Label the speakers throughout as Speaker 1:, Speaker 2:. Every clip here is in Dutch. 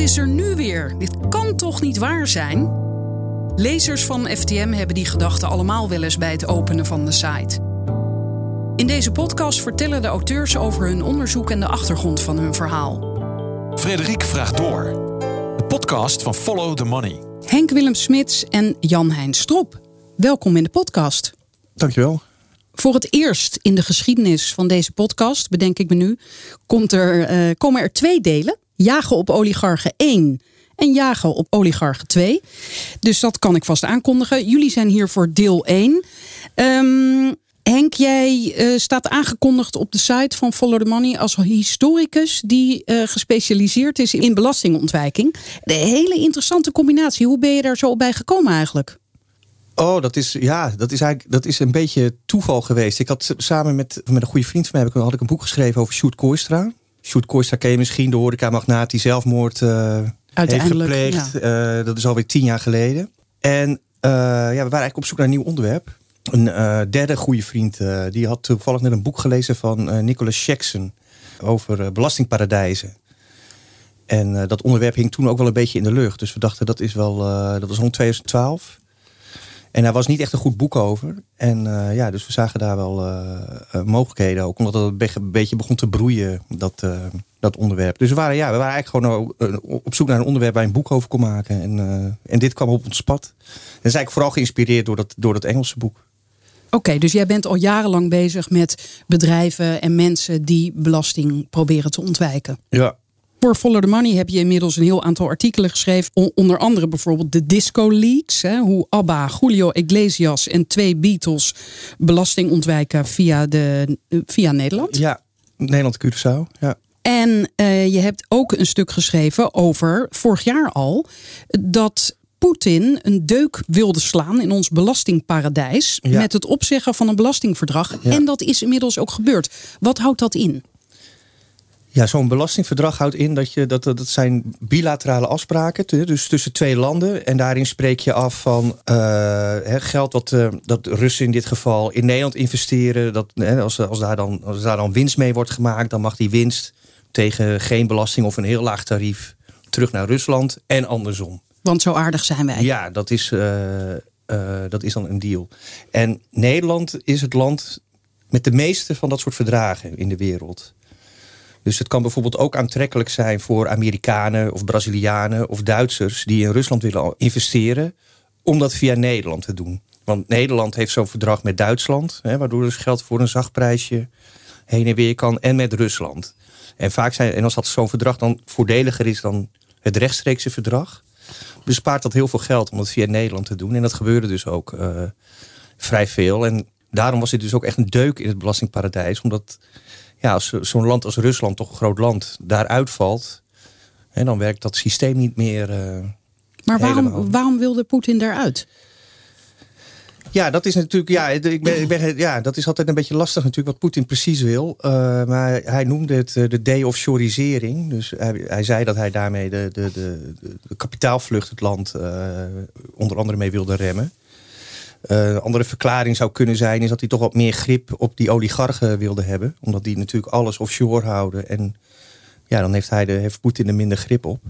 Speaker 1: is er nu weer? Dit kan toch niet waar zijn? Lezers van FTM hebben die gedachten allemaal wel eens bij het openen van de site. In deze podcast vertellen de auteurs over hun onderzoek en de achtergrond van hun verhaal.
Speaker 2: Frederik vraagt door. De podcast van Follow the Money.
Speaker 1: Henk Willem Smits en Jan-Hein Strop. Welkom in de podcast.
Speaker 3: Dankjewel.
Speaker 1: Voor het eerst in de geschiedenis van deze podcast, bedenk ik me nu, komt er, eh, komen er twee delen. Jagen op oligarchen 1 en jagen op oligarchen 2. Dus dat kan ik vast aankondigen. Jullie zijn hier voor deel 1. Ehm, Henk, jij eh, staat aangekondigd op de site van Follow the Money als historicus die eh, gespecialiseerd is in belastingontwijking. De hele interessante combinatie. Hoe ben je daar zo bij gekomen eigenlijk?
Speaker 3: Oh, dat is, ja, dat is eigenlijk dat is een beetje toeval geweest. Ik had samen met, met een goede vriend van mij had ik een boek geschreven over Sjoerd Kooistra. Sjoerd je misschien, de horecamagnaat die zelfmoord uh, heeft gepleegd. Ja. dat is alweer tien jaar geleden. En ja, we waren eigenlijk op zoek naar een nieuw onderwerp. Een derde goede vriend, die had toevallig net een boek gelezen van Nicholas Jackson over belastingparadijzen. En dat onderwerp hing toen ook wel een beetje in de lucht. Dus we dachten dat is wel, dat was rond 2012. En daar was niet echt een goed boek over. En ja, dus we zagen daar wel mogelijkheden ook. Omdat het een beetje begon te broeien, dat, dat onderwerp. Dus we waren, ja, we waren eigenlijk gewoon op zoek naar een onderwerp waar je een boek over kon maken. En, en dit kwam op ons pad. En dat is eigenlijk vooral geïnspireerd door dat, door dat Engelse boek.
Speaker 1: Oké, dus jij bent al jarenlang bezig met bedrijven en mensen die belasting proberen te ontwijken.
Speaker 3: Ja.
Speaker 1: Voor Follow the Money heb je inmiddels een heel aantal artikelen geschreven. Onder andere bijvoorbeeld de Disco Leaks. Hè, hoe ABBA, Julio Iglesias en twee Beatles belasting ontwijken via, de, via Nederland.
Speaker 3: Ja, Nederland Curaçao. Ja.
Speaker 1: En uh, je hebt ook een stuk geschreven over, vorig jaar al, dat Poetin een deuk wilde slaan in ons belastingparadijs. Met het opzeggen van een belastingverdrag. En dat is inmiddels ook gebeurd. Wat houdt dat in?
Speaker 3: Ja, zo'n belastingverdrag houdt in dat je dat, dat zijn bilaterale afspraken, dus tussen twee landen. En daarin spreek je af van uh, geld wat uh, dat Russen in dit geval in Nederland investeren. Dat, als, als, daar dan, als daar dan winst mee wordt gemaakt, dan mag die winst tegen geen belasting of een heel laag tarief terug naar Rusland en andersom.
Speaker 1: Want zo aardig zijn wij.
Speaker 3: Ja, dat is, uh, dat is dan een deal. En Nederland is het land met de meeste van dat soort verdragen in de wereld. Dus het kan bijvoorbeeld ook aantrekkelijk zijn voor Amerikanen of Brazilianen of Duitsers die in Rusland willen investeren, om dat via Nederland te doen. Want Nederland heeft zo'n verdrag met Duitsland, hè, waardoor dus geld voor een zacht prijsje heen en weer kan, en met Rusland. En vaak zijn, en als dat zo'n verdrag dan voordeliger is dan het rechtstreekse verdrag, bespaart dat heel veel geld om het via Nederland te doen. En dat gebeurde dus ook uh, vrij veel. En daarom was dit dus ook echt een deuk in het belastingparadijs. Omdat ja, als zo'n land als Rusland, toch een groot land, daaruit valt... En dan werkt dat systeem niet meer. Uh,
Speaker 1: maar waarom, waarom wilde Poetin daaruit?
Speaker 3: Ja, dat is natuurlijk. Ja, ik ben, ik ben, ja, dat is altijd een beetje lastig natuurlijk wat Poetin precies wil. Uh, maar hij noemde het uh, de de-offshoreisering. Dus hij, hij, zei dat hij daarmee de, de, de, de kapitaalvlucht het land uh, onder andere mee wilde remmen. Een andere verklaring zou kunnen zijn is dat hij toch wat meer grip op die oligarchen wilde hebben. Omdat die natuurlijk alles offshore houden. En ja, dan heeft, hij de, heeft Poetin er minder grip op.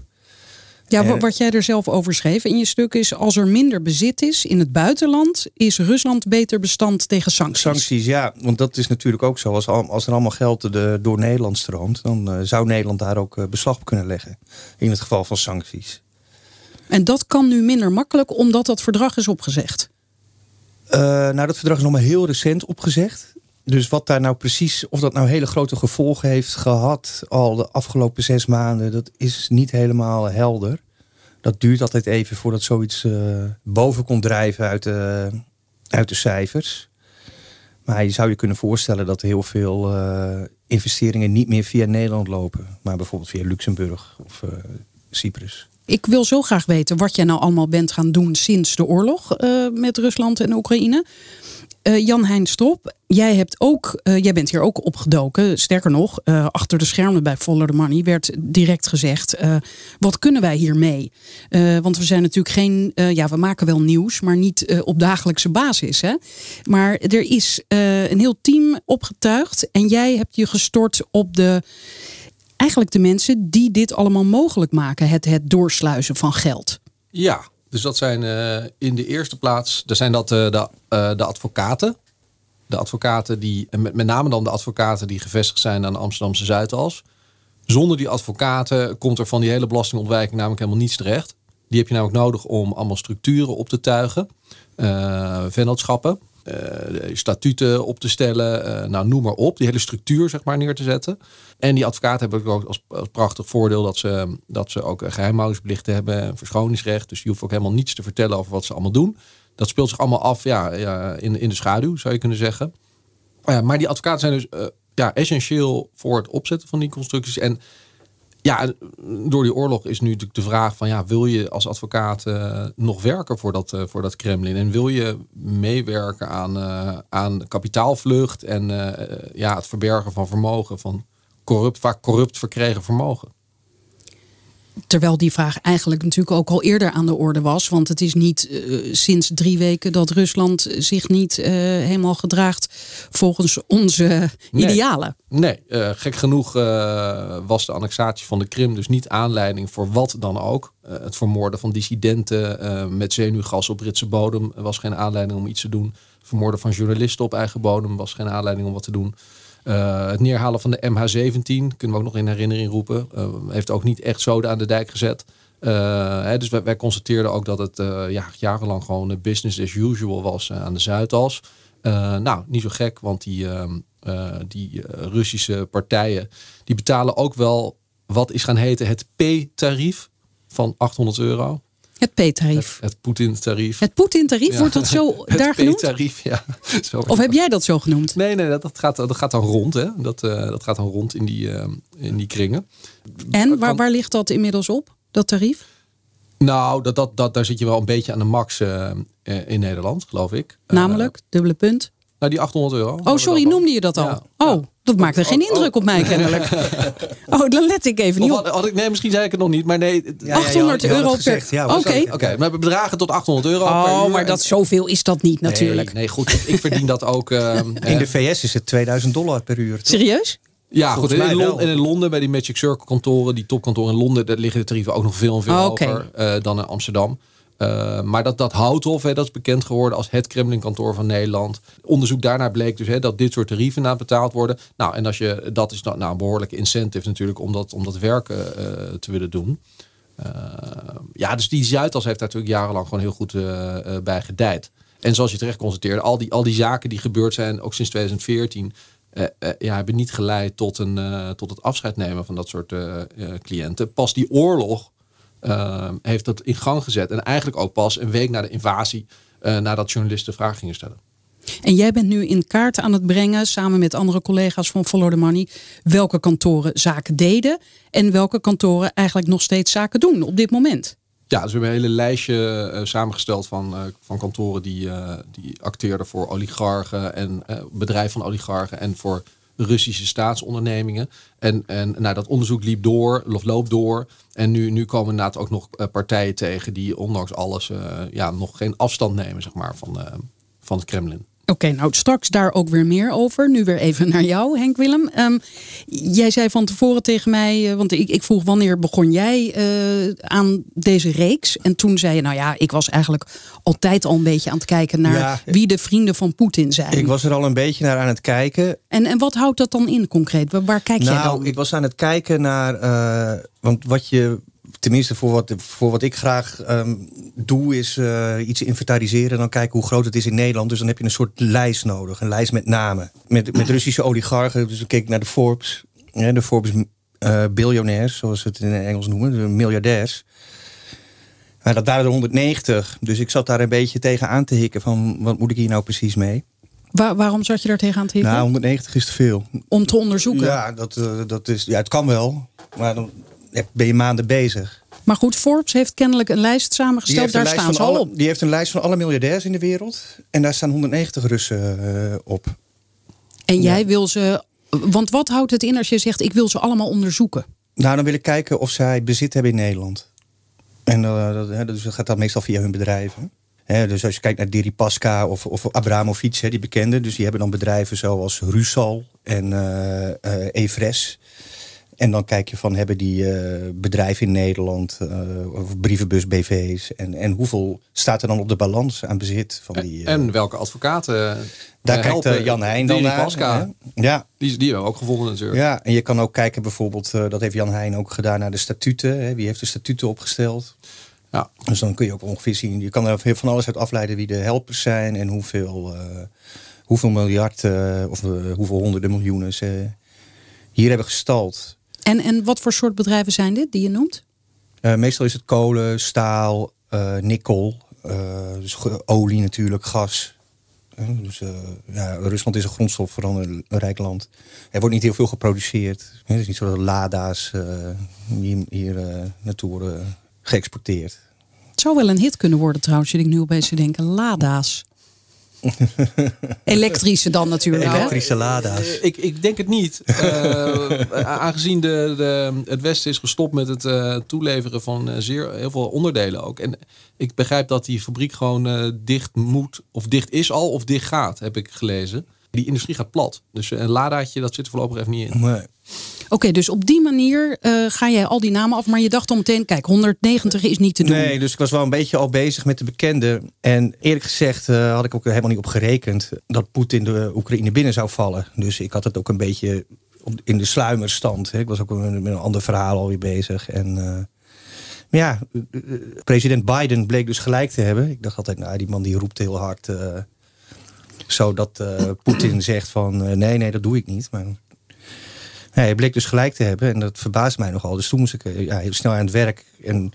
Speaker 1: Ja, wat jij er zelf over schreef in je stuk is... als er minder bezit is in het buitenland... is Rusland beter bestand tegen sancties.
Speaker 3: Sancties, ja. Want dat is natuurlijk ook zo. Als, als er allemaal geld de, door Nederland stroomt... dan uh, zou Nederland daar ook beslag op kunnen leggen. In het geval van sancties.
Speaker 1: En dat kan nu minder makkelijk omdat dat verdrag is opgezegd?
Speaker 3: Uh, nou, dat verdrag is nog maar heel recent opgezegd. Dus wat daar nou precies, of dat nou hele grote gevolgen heeft gehad al de afgelopen zes maanden, dat is niet helemaal helder. Dat duurt altijd even voordat zoiets uh, boven komt drijven uit de, uit de cijfers. Maar je zou je kunnen voorstellen dat heel veel uh, investeringen niet meer via Nederland lopen, maar bijvoorbeeld via Luxemburg of Cyprus.
Speaker 1: Ik wil zo graag weten wat jij nou allemaal bent gaan doen sinds de oorlog met Rusland en Oekraïne. Uh, Jan Hein Strop, jij, hebt ook, uh, jij bent hier ook opgedoken. Sterker nog, achter de schermen bij Follow the Money werd direct gezegd: wat kunnen wij hiermee? want we zijn natuurlijk geen, ja, we maken wel nieuws, maar niet op dagelijkse basis. Hè? Maar er is een heel team opgetuigd en jij hebt je gestort op de eigenlijk de mensen die dit allemaal mogelijk maken. Het, het doorsluizen van geld.
Speaker 4: Ja, dus dat zijn uh, in de eerste plaats, er zijn dat uh, de, uh, de advocaten. De advocaten die, met, met name dan de advocaten die gevestigd zijn aan de Amsterdamse Zuidas. Zonder die advocaten komt er van die hele belastingontwijking namelijk helemaal niets terecht. Die heb je namelijk nodig om allemaal structuren op te tuigen. vennootschappen. Uh, statuten op te stellen, uh, nou noem maar op, die hele structuur zeg maar neer te zetten. En die advocaten hebben ook als, als prachtig voordeel dat ze, dat ze ook geheimhoudingsplichten hebben, verschoningsrecht. Dus je hoeft ook helemaal niets te vertellen over wat ze allemaal doen. Dat speelt zich allemaal af ja, in, in de schaduw, zou je kunnen zeggen. Uh, maar die advocaten zijn dus ja, essentieel voor het opzetten van die constructies. En ja, door die oorlog is nu natuurlijk de vraag van ja, wil je als advocaat uh, nog werken voor dat, uh, voor dat Kremlin? En wil je meewerken aan, uh, aan kapitaalvlucht en ja, het verbergen van vermogen, van corrupt, vaak corrupt verkregen vermogen?
Speaker 1: Terwijl die vraag eigenlijk natuurlijk ook al eerder aan de orde was. Want het is niet uh, sinds drie weken dat Rusland zich niet uh, helemaal gedraagt volgens onze
Speaker 4: nee.
Speaker 1: idealen.
Speaker 4: Nee, uh, gek genoeg was de annexatie van de Krim dus niet aanleiding voor wat dan ook. het vermoorden van dissidenten met zenuwgas op Britse bodem was geen aanleiding om iets te doen. Het vermoorden van journalisten op eigen bodem was geen aanleiding om wat te doen. Uh, het neerhalen van de MH17 kunnen we ook nog in herinnering roepen. Uh, heeft ook niet echt zoden aan de dijk gezet. Uh, hè, dus wij, wij, constateerden ook dat het ja, jarenlang gewoon business as usual was aan de Zuidas. nou, niet zo gek, want die, ehm, die Russische partijen die betalen ook wel wat is gaan heten het P-tarief van 800 euro.
Speaker 1: Het P-tarief.
Speaker 4: Het, het Poetin-tarief.
Speaker 1: Het Poetin-tarief, ja. wordt dat zo daar genoemd?
Speaker 4: Het P-tarief, ja.
Speaker 1: Zo of heb jij dat zo genoemd?
Speaker 4: Nee, nee, dat, dat, gaat, dat gaat dan rond. Hè. Dat, uh, dat gaat dan rond in die, uh, in die kringen.
Speaker 1: En waar, waar ligt dat inmiddels op, dat tarief?
Speaker 4: Nou, dat, dat, dat, daar zit je wel een beetje aan de max uh, in Nederland, geloof ik.
Speaker 1: Namelijk, dubbele punt.
Speaker 4: Nou, die 800 euro.
Speaker 1: Oh, sorry, noemde je dat al? Ja. Oh, dat maakte geen indruk op mij kennelijk. oh, dan let ik even niet op.
Speaker 4: Had, had ik, nee, misschien zei ik het nog niet, maar nee.
Speaker 1: Ja, 800 euro per...
Speaker 4: Oké. Oké, okay. maar bedragen tot 800 euro
Speaker 1: oh,
Speaker 4: per
Speaker 1: uur. maar dat zoveel is dat niet natuurlijk.
Speaker 4: Nee, nee goed, ik verdien dat ook. Uh,
Speaker 3: in de VS is het 2000 dollar per uur. Toch?
Speaker 1: Serieus?
Speaker 4: Ja, goed. En in, Londen, en in Londen bij die Magic Circle kantoren, die topkantoren in Londen, daar liggen de tarieven ook nog veel en veel
Speaker 1: oh,
Speaker 4: hoger okay. uh, dan in Amsterdam. Uh, maar dat, dat Houthof, hè, dat is bekend geworden als het Kremlin-kantoor van Nederland. Onderzoek daarna bleek dus hè, dat dit soort tarieven na betaald worden. Nou, en als je, dat is nou, nou een behoorlijke incentive natuurlijk om dat, om dat werk uh, te willen doen. Ja, dus die Zuidas heeft daar natuurlijk jarenlang gewoon heel goed bij gedijd. En zoals je terecht constateerde, al die, al die zaken die gebeurd zijn, ook sinds 2014, ja, hebben niet geleid tot, een, tot het afscheid nemen van dat soort cliënten. Pas die oorlog uh, heeft dat in gang gezet. En eigenlijk ook pas een week na de invasie, uh, nadat journalisten vragen gingen stellen.
Speaker 1: En jij bent nu in kaart aan het brengen, samen met andere collega's van Follow the Money, welke kantoren zaken deden en welke kantoren eigenlijk nog steeds zaken doen op dit moment.
Speaker 4: Ja, dus we hebben een hele lijstje uh, samengesteld van, uh, van kantoren die, uh, die acteerden voor oligarchen en bedrijven van oligarchen en voor Russische staatsondernemingen. En, en nou, dat onderzoek liep door, of loopt door. En nu, nu komen inderdaad ook nog partijen tegen die ondanks alles uh, ja, nog geen afstand nemen zeg maar, van, uh, van het Kremlin.
Speaker 1: Oké, okay, nou straks daar ook weer meer over. Nu weer even naar jou, Henk Willem. Um, jij zei van tevoren tegen mij, uh, want ik, ik, vroeg wanneer begon jij uh, aan deze reeks? En toen zei je, nou ja, ik was eigenlijk altijd al een beetje aan het kijken naar ja, wie de vrienden van Poetin zijn.
Speaker 3: Ik was er al een beetje naar aan het kijken.
Speaker 1: En, en wat houdt dat dan in concreet? Waar, waar kijk
Speaker 3: nou,
Speaker 1: jij dan?
Speaker 3: Ik was aan het kijken naar, uh, want wat je tenminste voor wat, voor wat ik graag um, doe, is uh, iets inventariseren en dan kijken hoe groot het is in Nederland. Dus dan heb je een soort lijst nodig, een lijst met namen. Met, met Russische oligarchen, dus dan keek ik naar de Forbes, de Forbes uh, biljonairs, zoals ze het in Engels noemen, de miljardairs. Maar dat waren er 190, dus ik zat daar een beetje tegen aan te hikken van wat moet ik hier nou precies mee?
Speaker 1: Waar, waarom zat je daar tegen aan te hikken?
Speaker 3: Nou, 190 is te veel.
Speaker 1: Om te onderzoeken?
Speaker 3: Ja, dat, uh, dat is, ja het kan wel, maar dan ben je maanden bezig.
Speaker 1: Maar goed, Forbes heeft kennelijk een lijst samengesteld. Daar staan ze al op.
Speaker 3: Die heeft een lijst van alle miljardairs in de wereld. En daar staan 190 Russen uh, op.
Speaker 1: En jij ja. wil ze... Want wat houdt het in als je zegt, ik wil ze allemaal onderzoeken?
Speaker 3: Nou, dan wil ik kijken of zij bezit hebben in Nederland. En uh, dat, dus dat gaat dan meestal via hun bedrijven. He, dus als je kijkt naar Deripaska of, of Abramovic, he, die bekende. Dus die hebben dan bedrijven zoals Rusal en uh, Evres. En dan kijk je van, hebben die eh, bedrijven in Nederland, uh, of brievenbus BV's, en, en hoeveel staat er dan op de balans aan bezit van die...
Speaker 4: Uh, en welke advocaten
Speaker 3: Daar kijkt Jan Heijn dan naar.
Speaker 4: Pasca, ja. Die, die hebben we ook gevonden natuurlijk.
Speaker 3: Ja, en je kan ook kijken bijvoorbeeld, dat heeft Jan Heijn ook gedaan, naar de statuten. Hè. Wie heeft de statuten opgesteld? Ja. Dus dan kun je ook ongeveer zien, je kan er van alles uit afleiden wie de helpers zijn en hoeveel, hoeveel miljard of hoeveel honderden miljoenen ze hier hebben gestald.
Speaker 1: En, en wat voor soort bedrijven zijn dit die je noemt?
Speaker 3: Uh, meestal is het kolen, staal, uh, nikkel, uh, dus olie natuurlijk, gas. Dus, ja, Rusland is een grondstofveranderend rijk land. Er wordt niet heel veel geproduceerd. Het is niet zo dat Lada's hier, hier naartoe worden geëxporteerd.
Speaker 1: Het zou wel een hit kunnen worden trouwens, ik nu opeens denken. Lada's. Elektrische dan natuurlijk.
Speaker 3: Elektrische lada's.
Speaker 4: Uh, ik, ik denk het niet. Uh, aangezien de, de, het Westen is gestopt met het uh, toeleveren van zeer, heel veel onderdelen ook. En ik begrijp dat die fabriek gewoon dicht moet, of dicht is al, of dicht gaat, heb ik gelezen. Die industrie gaat plat. Dus een ladaatje, dat zit er voorlopig even niet in.
Speaker 3: Nee.
Speaker 1: Oké, dus op die manier uh, ga jij al die namen af. Maar je dacht al meteen, kijk, 190 is niet te doen.
Speaker 3: Nee, dus ik was wel een beetje al bezig met de bekende. En eerlijk gezegd uh, had ik ook helemaal niet op gerekend... dat Poetin de Oekraïne binnen zou vallen. Dus ik had het ook een beetje in de sluimerstand. Hè. Ik was ook met een ander verhaal alweer bezig. En... Uh, maar ja, president Biden bleek dus gelijk te hebben. Ik dacht altijd, nou, die man die roept heel hard. Zodat Poetin zegt van, nee, nee, dat doe ik niet. Maar hij bleek dus gelijk te hebben en dat verbaast mij nogal. Dus toen moest ik ja, heel snel aan het werk. En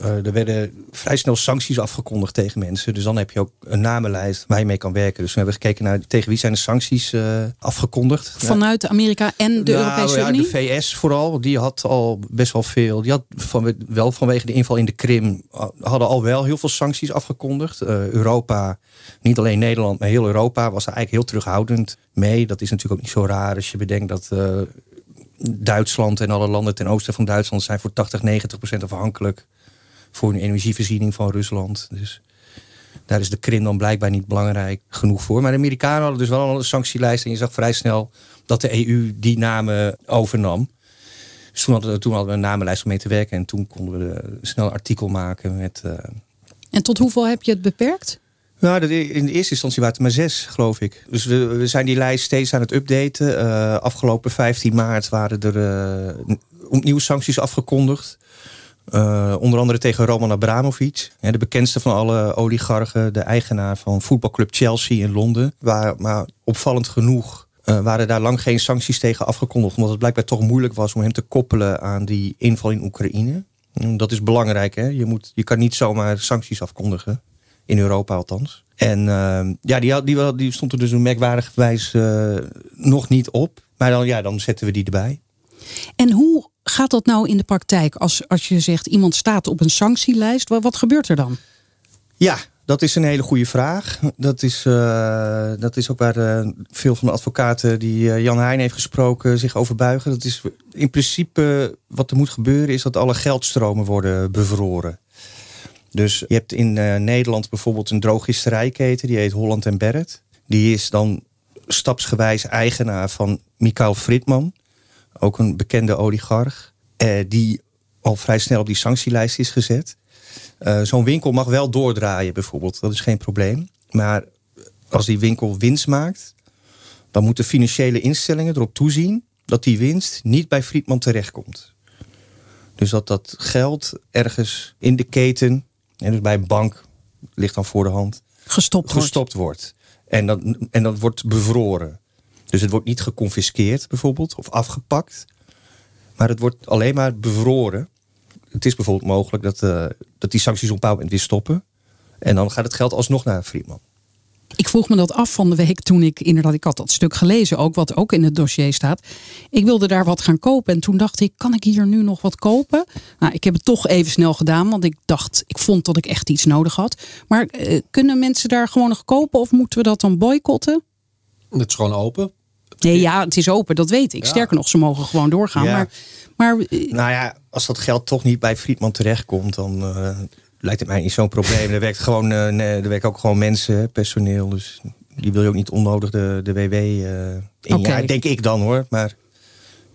Speaker 3: uh, er werden vrij snel sancties afgekondigd tegen mensen. Dus dan heb je ook een namenlijst waar je mee kan werken. Dus we hebben gekeken naar tegen wie zijn de sancties uh, afgekondigd.
Speaker 1: Vanuit Amerika en de
Speaker 3: nou,
Speaker 1: Europese
Speaker 3: ja,
Speaker 1: Unie?
Speaker 3: De VS vooral, die had al best wel veel. Die had van, wel vanwege de inval in de Krim hadden al wel heel veel sancties afgekondigd. Uh, Europa, niet alleen Nederland, maar heel Europa was er eigenlijk heel terughoudend mee. Dat is natuurlijk ook niet zo raar als je bedenkt dat Duitsland en alle landen ten oosten van Duitsland zijn voor 80, 90 procent afhankelijk voor een energievoorziening van Rusland. Dus daar is de Krim dan blijkbaar niet belangrijk genoeg voor. Maar de Amerikanen hadden dus wel een sanctielijst en je zag vrij snel dat de EU die namen overnam. Dus toen hadden, we, toen hadden we een namenlijst om mee te werken en toen konden we snel een artikel maken met. Uh...
Speaker 1: En tot hoeveel heb je het beperkt?
Speaker 3: Nou, in de eerste instantie waren het maar zes, geloof ik. Dus we, zijn die lijst steeds aan het updaten. Uh, afgelopen 15 maart waren er uh, opnieuw sancties afgekondigd. Uh, onder andere tegen Roman Abramovic. de bekendste van alle oligarchen. De eigenaar van voetbalclub Chelsea in Londen. Waar, maar opvallend genoeg waren daar lang geen sancties tegen afgekondigd. Omdat het blijkbaar toch moeilijk was om hem te koppelen aan die inval in Oekraïne. Dat is belangrijk. Hè? Je, moet, je kan niet zomaar sancties afkondigen. In Europa althans. En uh, ja, die, die, die stond er dus een merkwaardig wijs uh, nog niet op. Maar dan, ja, dan zetten we die erbij.
Speaker 1: En hoe gaat dat nou in de praktijk? Als, als je zegt iemand staat op een sanctielijst, wat, wat gebeurt er dan?
Speaker 3: Ja, dat is een hele goede vraag. Dat is, uh, dat is ook waar uh, veel van de advocaten die uh, Jan Heijn heeft gesproken zich over buigen. Dat is in principe wat er moet gebeuren is dat alle geldstromen worden bevroren. Dus je hebt in uh, Nederland bijvoorbeeld een drogisterijketen, die heet Holland en Barrett. Die is dan stapsgewijs eigenaar van Mikael Fritman, ook een bekende oligarch, uh, die al vrij snel op die sanctielijst is gezet. Uh, Zo'n winkel mag wel doordraaien bijvoorbeeld, dat is geen probleem. Maar als die winkel winst maakt, dan moeten financiële instellingen erop toezien dat die winst niet bij Friedman terechtkomt. Dus dat dat geld ergens in de keten en dus bij een bank ligt dan voor de hand.
Speaker 1: Gestopt,
Speaker 3: gestopt wordt. En, dat, en dat wordt bevroren. Dus het wordt niet geconfiskeerd bijvoorbeeld of afgepakt. Maar het wordt alleen maar bevroren. Het is bijvoorbeeld mogelijk dat, uh, dat die sancties op een bepaald moment weer stoppen. En dan gaat het geld alsnog naar Friedman.
Speaker 1: Ik vroeg me dat af van de week toen ik inderdaad, ik had dat stuk gelezen ook, wat ook in het dossier staat. Ik wilde daar wat gaan kopen en toen dacht ik, kan ik hier nu nog wat kopen? Nou, ik heb het toch even snel gedaan, want ik dacht, ik vond dat ik echt iets nodig had. Maar eh, kunnen mensen daar gewoon nog kopen of moeten we dat dan boycotten?
Speaker 4: Het is gewoon open.
Speaker 1: Nee, ja, het is open, dat weet ik. Ja. Sterker nog, ze mogen gewoon doorgaan.
Speaker 3: Ja.
Speaker 1: Maar, maar,
Speaker 3: nou ja, als dat geld toch niet bij Friedman terechtkomt, dan uh, lijkt het mij niet zo'n probleem. er, werkt gewoon, uh, nee, er werken ook gewoon mensen, personeel. Dus die wil je ook niet onnodig de, de WW uh, in.
Speaker 1: Oké.
Speaker 3: Ja, denk ik dan hoor. Maar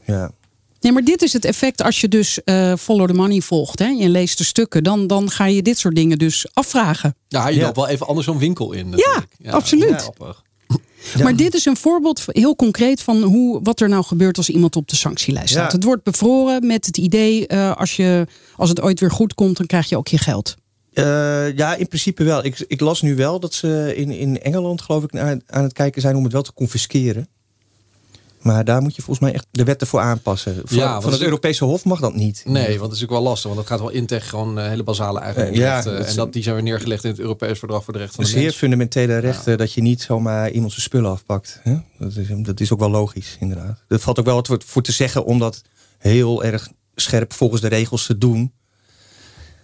Speaker 3: ja.
Speaker 1: Nee, maar dit is het effect als je dus eh, follow the money volgt. Hè? Je leest de stukken. Dan, dan ga je dit soort dingen dus afvragen.
Speaker 4: Ja, je
Speaker 3: Ja.
Speaker 4: loopt wel even anders zo'n winkel in. natuurlijk.
Speaker 1: absoluut. Maar dit is een voorbeeld heel concreet van hoe, wat er nou gebeurt als iemand op de sanctielijst staat.
Speaker 3: Ja.
Speaker 1: Het wordt bevroren met het idee, eh, als, je, als het ooit weer goed komt, dan krijg je ook je geld.
Speaker 3: Eh, ja, in principe wel. Ik, ik las nu wel dat ze in, in Engeland, geloof ik, aan, aan het kijken zijn om het wel te confisceren. Maar daar moet je volgens mij echt de wetten voor aanpassen. Van,
Speaker 4: Ja, want
Speaker 3: van het Europese Hof mag dat niet.
Speaker 4: Nee, want het is natuurlijk wel lastig. Want dat gaat wel in tegen gewoon eh, hele basale eigendomsrechten.
Speaker 3: Ja, dat
Speaker 4: en dat, die zijn weer neergelegd in het Europees Verdrag voor de Rechten van de
Speaker 3: Zeer
Speaker 4: Mens.
Speaker 3: fundamentele rechten dat je niet zomaar iemand zijn spullen afpakt. Hè? Dat, is, dat is ook wel logisch, inderdaad. Er valt ook wel wat voor- te zeggen om dat heel erg scherp volgens de regels te doen.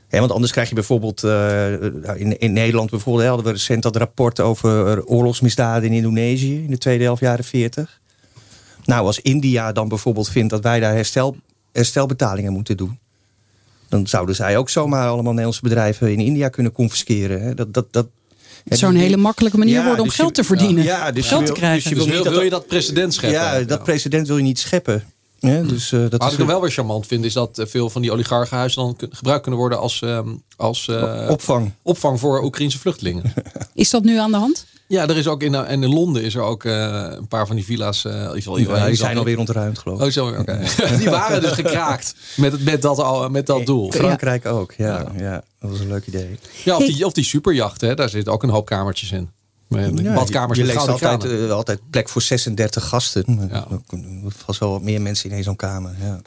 Speaker 3: Want anders krijg je bijvoorbeeld eh, nou, in, in Nederland bijvoorbeeld hè, hadden we recent dat rapport over oorlogsmisdaden in Indonesië in de tweede helft jaren 40. Nou, als India dan bijvoorbeeld vindt dat wij daar herstel, herstelbetalingen moeten doen. Dan zouden zij ook zomaar allemaal Nederlandse bedrijven in India kunnen confisceren. Hè? Dat, dat, dat,
Speaker 1: Het zou een hele makkelijke manier
Speaker 3: Ja,
Speaker 1: worden om
Speaker 3: dus je-
Speaker 1: geld te verdienen.
Speaker 3: Ja, dus
Speaker 1: geld
Speaker 3: je
Speaker 1: te
Speaker 3: wil-
Speaker 1: krijgen.
Speaker 3: dus je
Speaker 4: Dus
Speaker 3: wil niet dat
Speaker 4: wil je
Speaker 3: dat-
Speaker 4: precedent scheppen?
Speaker 3: Ja, dat precedent wil je niet scheppen. Ja, dus, eh, dat
Speaker 4: Wat
Speaker 3: is
Speaker 4: ik nog wel weer charmant vind, is dat eh, veel van die oligarchenhuizen dan gebruikt kunnen worden als, ehm, als eh,
Speaker 3: opvang.
Speaker 4: opvang voor Oekraïnse vluchtelingen.
Speaker 1: Is dat nu aan de hand?
Speaker 4: Ja, er is ook in, eh, en in Londen is er ook eh, een paar van die villa's. eh
Speaker 3: die zijn alweer ontruimd, geloof ik.
Speaker 4: Oh, zo, oké. die waren dus gekraakt met, met, dat, al- met dat doel.
Speaker 3: Frankrijk ook, ja, ja. Dat was een leuk idee.
Speaker 4: Ja, of die, of die superjachten, hè, daar zitten ook een hoop kamertjes in.
Speaker 3: Ja,
Speaker 4: badkamers
Speaker 3: je, je leest altijd, altijd plek voor 36 gasten.
Speaker 4: Ja.
Speaker 3: Er vast wel wat meer mensen in zo'n kamer. Ja.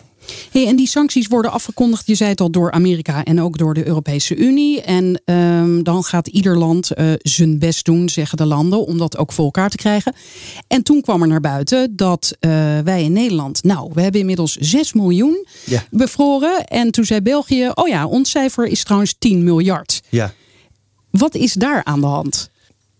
Speaker 1: Hey, en die sancties worden afgekondigd, je zei het al, door Amerika en ook door de Europese Unie. En ehm, dan gaat ieder land eh, zijn best doen, zeggen de landen, om dat ook voor elkaar te krijgen. En toen kwam er naar buiten dat eh, wij in Nederland, nou, we hebben inmiddels 6 miljoen
Speaker 3: Ja.
Speaker 1: bevroren. En toen zei België, oh ja, ons cijfer is trouwens 10 miljard.
Speaker 3: ja.
Speaker 1: Wat is daar aan de hand?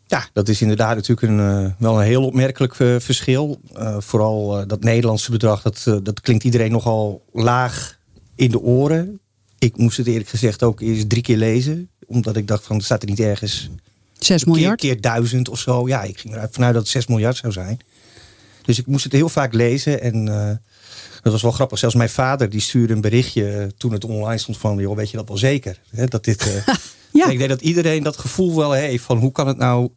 Speaker 3: Ja, dat is inderdaad natuurlijk een, eh, wel een heel opmerkelijk eh, verschil. Eh, vooral dat Nederlandse bedrag, dat, dat klinkt iedereen nogal laag in de oren. Ik moest het eerlijk gezegd ook eens drie keer lezen. Omdat ik dacht van, staat er niet ergens
Speaker 1: 6
Speaker 3: keer,
Speaker 1: miljard?
Speaker 3: keer duizend of zo. Ja, ik ging eruit vanuit dat het 6 miljard zou zijn. Dus ik moest het heel vaak lezen. En dat was wel grappig. Zelfs mijn vader die stuurde een berichtje toen het online stond van... joh, weet je dat wel zeker? Hè, dat dit,
Speaker 1: Ja.
Speaker 3: Ik denk dat iedereen dat gevoel wel heeft van hoe kan het nou...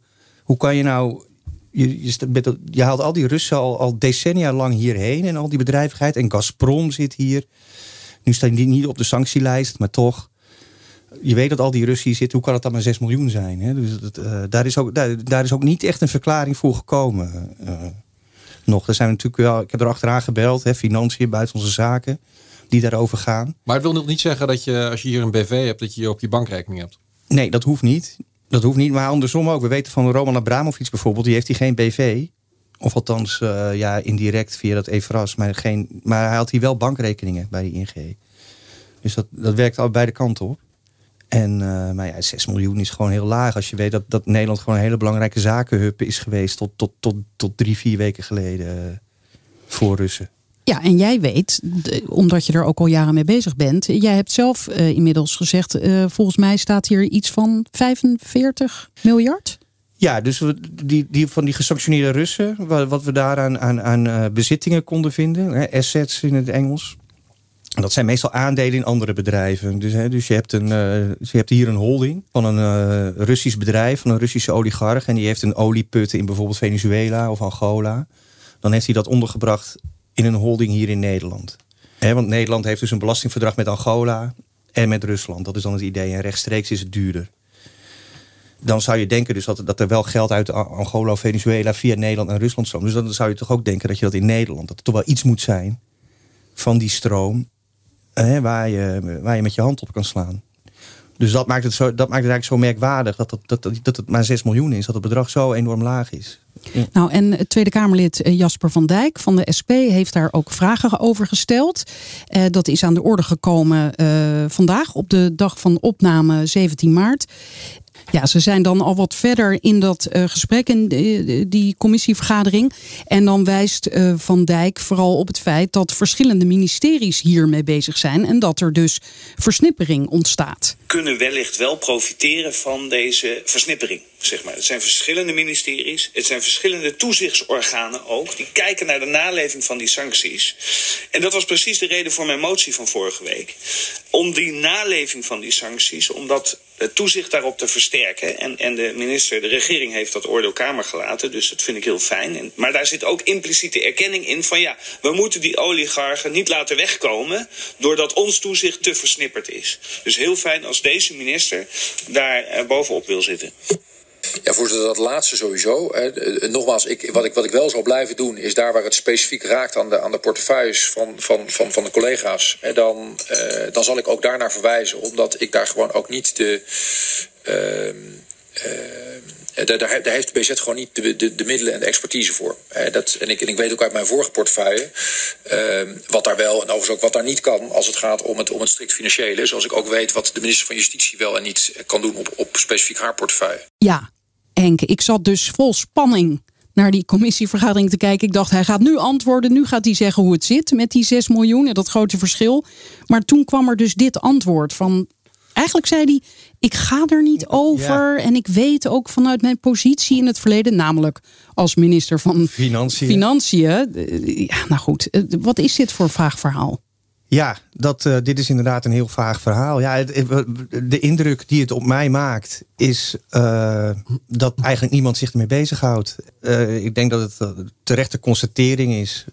Speaker 3: Hoe kan je nou... Je, je, je haalt al die Russen al, al decennia lang hierheen en al die bedrijvigheid. En Gazprom zit hier. Nu staan die niet op de sanctielijst, maar toch je weet dat al die Russen hier zitten, hoe kan het dan maar 6 miljoen zijn? Hè? Dus dat, eh, daar, is ook, daar, daar is ook niet echt een verklaring voor gekomen. eh, nog. Er zijn natuurlijk wel, ik heb er achteraan gebeld, hè, financiën, buitenlandse zaken, die daarover gaan.
Speaker 4: Maar het wil nog niet zeggen dat je, als je hier een BV hebt, dat je hier op je bankrekening hebt.
Speaker 3: Nee, dat hoeft niet. Dat hoeft niet, maar andersom ook. We weten van Roman Abramovic bijvoorbeeld, die heeft hij geen BV. Of althans, eh, ja, indirect via dat EFRAS. Maar, geen, maar hij had hier wel bankrekeningen bij die ING. Dus dat, dat werkt al beide kanten op. En eh, maar ja, 6 miljoen is gewoon heel laag. Als je weet dat, dat Nederland gewoon een hele belangrijke zakenhub is geweest tot, tot, tot, tot drie, vier weken geleden eh, voor Russen.
Speaker 1: Ja, en jij weet, omdat je er ook al jaren mee bezig bent. Jij hebt zelf eh, inmiddels gezegd, eh, volgens mij staat hier iets van 45 miljard.
Speaker 3: Ja, dus die, die, van die gesanctioneerde Russen, wat, wat we daar aan, aan, eh, bezittingen konden vinden, hè, assets in het Engels. En Dat zijn meestal aandelen in andere bedrijven. Dus, hè, dus je, hebt een, je hebt hier een holding van een Russisch bedrijf, van een Russische oligarch. En die heeft een olieput in bijvoorbeeld Venezuela of Angola. Dan heeft hij dat ondergebracht in een holding hier in Nederland. Want Nederland heeft dus een belastingverdrag met Angola en met Rusland. Dat is dan het idee. En rechtstreeks is het duurder dan zou je denken dus dat, dat er wel geld uit Angola Venezuela via Nederland en Rusland stroomt. Dus dan zou je toch ook denken dat je dat in Nederland, dat er toch wel iets moet zijn van die stroom waar, je, waar je met je hand op kan slaan. Dus dat maakt het, zo, dat maakt het eigenlijk zo merkwaardig dat, dat, dat, dat het maar 6 miljoen is, dat het bedrag zo enorm laag is.
Speaker 1: Nou, en Tweede Kamerlid eh, Jasper van Dijk van de SP heeft daar ook vragen over gesteld. Eh, dat is aan de orde gekomen eh, vandaag op de dag van opname 17 maart. Ja, ze zijn dan al wat verder in dat gesprek, in die, die commissievergadering. En dan wijst Van Dijk vooral op het feit dat verschillende ministeries hiermee bezig zijn. En dat er dus versnippering ontstaat.
Speaker 5: Kunnen wellicht wel profiteren van deze versnippering. Zeg maar. Het zijn verschillende ministeries, het zijn verschillende toezichtsorganen ook. Die kijken naar de naleving van die sancties. En dat was precies de reden voor mijn motie van vorige week. Om die naleving van die sancties, om dat toezicht daarop te versterken. En, en de minister, de regering heeft dat oordeel kamer gelaten, dus dat vind ik heel fijn. En, maar daar zit ook impliciete erkenning in van ja, we moeten die oligarchen niet laten wegkomen doordat ons toezicht te versnipperd is. Dus heel fijn als deze minister daar bovenop wil zitten.
Speaker 6: Ja, voorzitter, dat laatste sowieso. Hè. Nogmaals, ik, wat, ik, wat ik wel zal blijven doen, is daar waar het specifiek raakt aan de, aan de portefeuilles van, van, van, van de collega's. Dan, dan zal ik ook daarnaar verwijzen, omdat ik daar gewoon ook niet de. Uh, uh, daar, daar, heeft de BZ gewoon niet de, de, de, middelen en de expertise voor. dat, en, ik, ik weet ook uit mijn vorige portefeuille wat daar wel en overigens ook wat daar niet kan als het gaat om het, om het strikt financiële. Zoals ik ook weet wat de minister van Justitie wel en niet kan doen op, op specifiek haar portefeuille.
Speaker 1: Ja, Henk, ik zat dus vol spanning naar die commissievergadering te kijken. Ik dacht, hij gaat nu antwoorden. Nu gaat hij zeggen hoe het zit met die 6 miljoen en dat grote verschil. Maar toen kwam er dus dit antwoord van. Eigenlijk zei hij: Ik ga er niet over. En ik weet ook vanuit mijn positie in het verleden, namelijk als minister van
Speaker 3: Financiën.
Speaker 1: Financiën. Ja, nou goed, wat is dit voor vaag verhaal?
Speaker 3: Ja, dat, uh, dit is inderdaad een heel vaag verhaal. Ja, het, de indruk die het op mij maakt is uh, dat eigenlijk niemand zich ermee bezighoudt. Uh, ik denk dat het terechte constatering is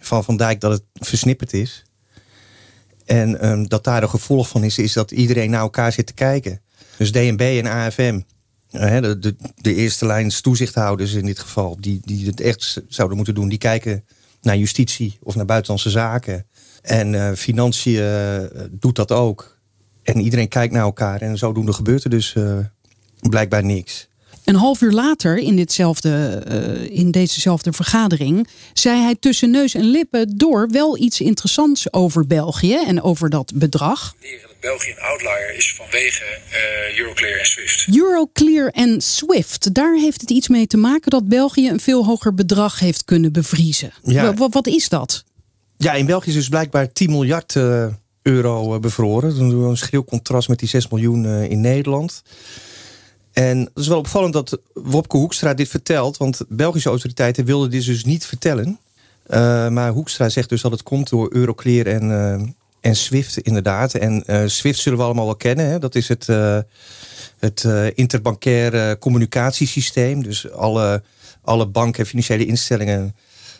Speaker 3: van Van Dijk dat het versnipperd is. En um, dat daar een gevolg van is, is dat iedereen naar elkaar zit te kijken. Dus DNB en AFM, de, de, de eerste lijns toezichthouders in dit geval, die, die het echt zouden moeten doen, die kijken naar justitie of naar buitenlandse zaken. En uh, financiën uh, doet dat ook. En iedereen kijkt naar elkaar. En zodoende gebeurt er dus blijkbaar niks.
Speaker 1: Een half uur later in, ditzelfde, in dezezelfde vergadering zei hij tussen neus en lippen door wel iets interessants over België en over dat bedrag.
Speaker 6: België een outlier is vanwege uh, Euroclear en SWIFT.
Speaker 1: Euroclear en SWIFT, daar heeft het iets mee te maken dat België een veel hoger bedrag heeft kunnen bevriezen. Ja. Wat, wat is dat?
Speaker 3: Ja, in België is dus blijkbaar 10 miljard uh, euro bevroren. Dan doen we een schreeuw contrast met die 6 miljoen uh, in Nederland. En het is wel opvallend dat Wopke Hoekstra dit vertelt. Want Belgische autoriteiten wilden dit dus niet vertellen. maar Hoekstra zegt dus dat het komt door Euroclear en, en SWIFT inderdaad. En SWIFT zullen we allemaal wel kennen. Hè? Dat is het, het communicatiesysteem. Dus alle, alle banken en financiële instellingen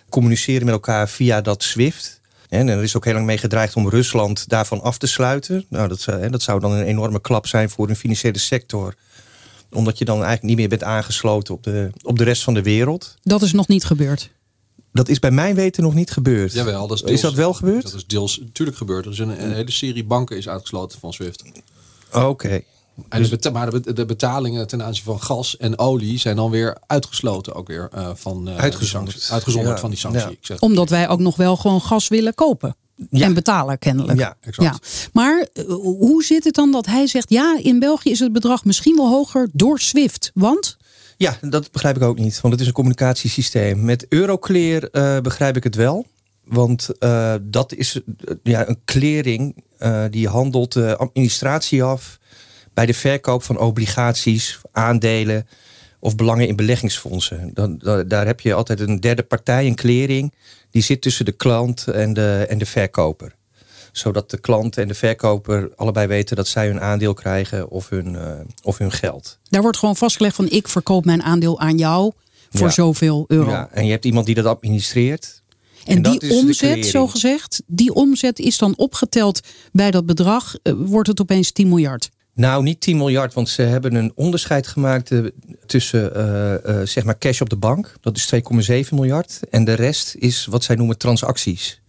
Speaker 3: communiceren met elkaar via dat SWIFT. En er is ook heel lang mee gedreigd om Rusland daarvan af te sluiten. Nou, dat, dat zou dan een enorme klap zijn voor een financiële sector omdat je dan eigenlijk niet meer bent aangesloten op de, op de rest van de wereld.
Speaker 1: Dat is nog niet gebeurd.
Speaker 3: Dat is bij mijn weten nog niet gebeurd.
Speaker 4: Jawel, dat is,
Speaker 3: is dat wel gebeurd?
Speaker 4: Dat is deels natuurlijk gebeurd. Er is een, een hele serie banken is uitgesloten van SWIFT.
Speaker 3: Oké.
Speaker 4: En de, maar de betalingen ten aanzien van gas en olie zijn dan weer uitgesloten ook weer uh, van uh,
Speaker 3: uitgezonderd,
Speaker 4: uitgezonderd van die sanctie. Ja.
Speaker 1: Zeg Omdat wij ook nog wel gewoon gas willen kopen. Ja. En betalen kennelijk.
Speaker 3: Ja, exact.
Speaker 1: Ja. Maar uh, hoe zit het dan dat hij zegt... ja, in België is het bedrag misschien wel hoger door SWIFT. Want?
Speaker 3: Ja, dat begrijp ik ook niet. Want het is een communicatiesysteem. Met Euroclear uh, begrijp ik het wel. Want uh, dat is ja, een klering die handelt de administratie af bij de verkoop van obligaties, aandelen of belangen in beleggingsfondsen. Dan, daar heb je altijd een derde partij, een klering, die zit tussen de klant en de, en de verkoper. Zodat de klant en de verkoper allebei weten dat zij hun aandeel krijgen of hun, uh, of hun geld.
Speaker 1: Daar wordt gewoon vastgelegd van ik verkoop mijn aandeel aan jou voor zoveel euro. Ja,
Speaker 3: en je hebt iemand die dat administreert.
Speaker 1: En, en die omzet, zo gezegd, die omzet is dan opgeteld bij dat bedrag, uh, wordt het opeens 10 miljard.
Speaker 3: Nou, niet 10 miljard, want ze hebben een onderscheid gemaakt uh, tussen uh, uh, zeg maar cash op de bank. Dat is 2,7 miljard. En de rest is wat zij noemen transacties.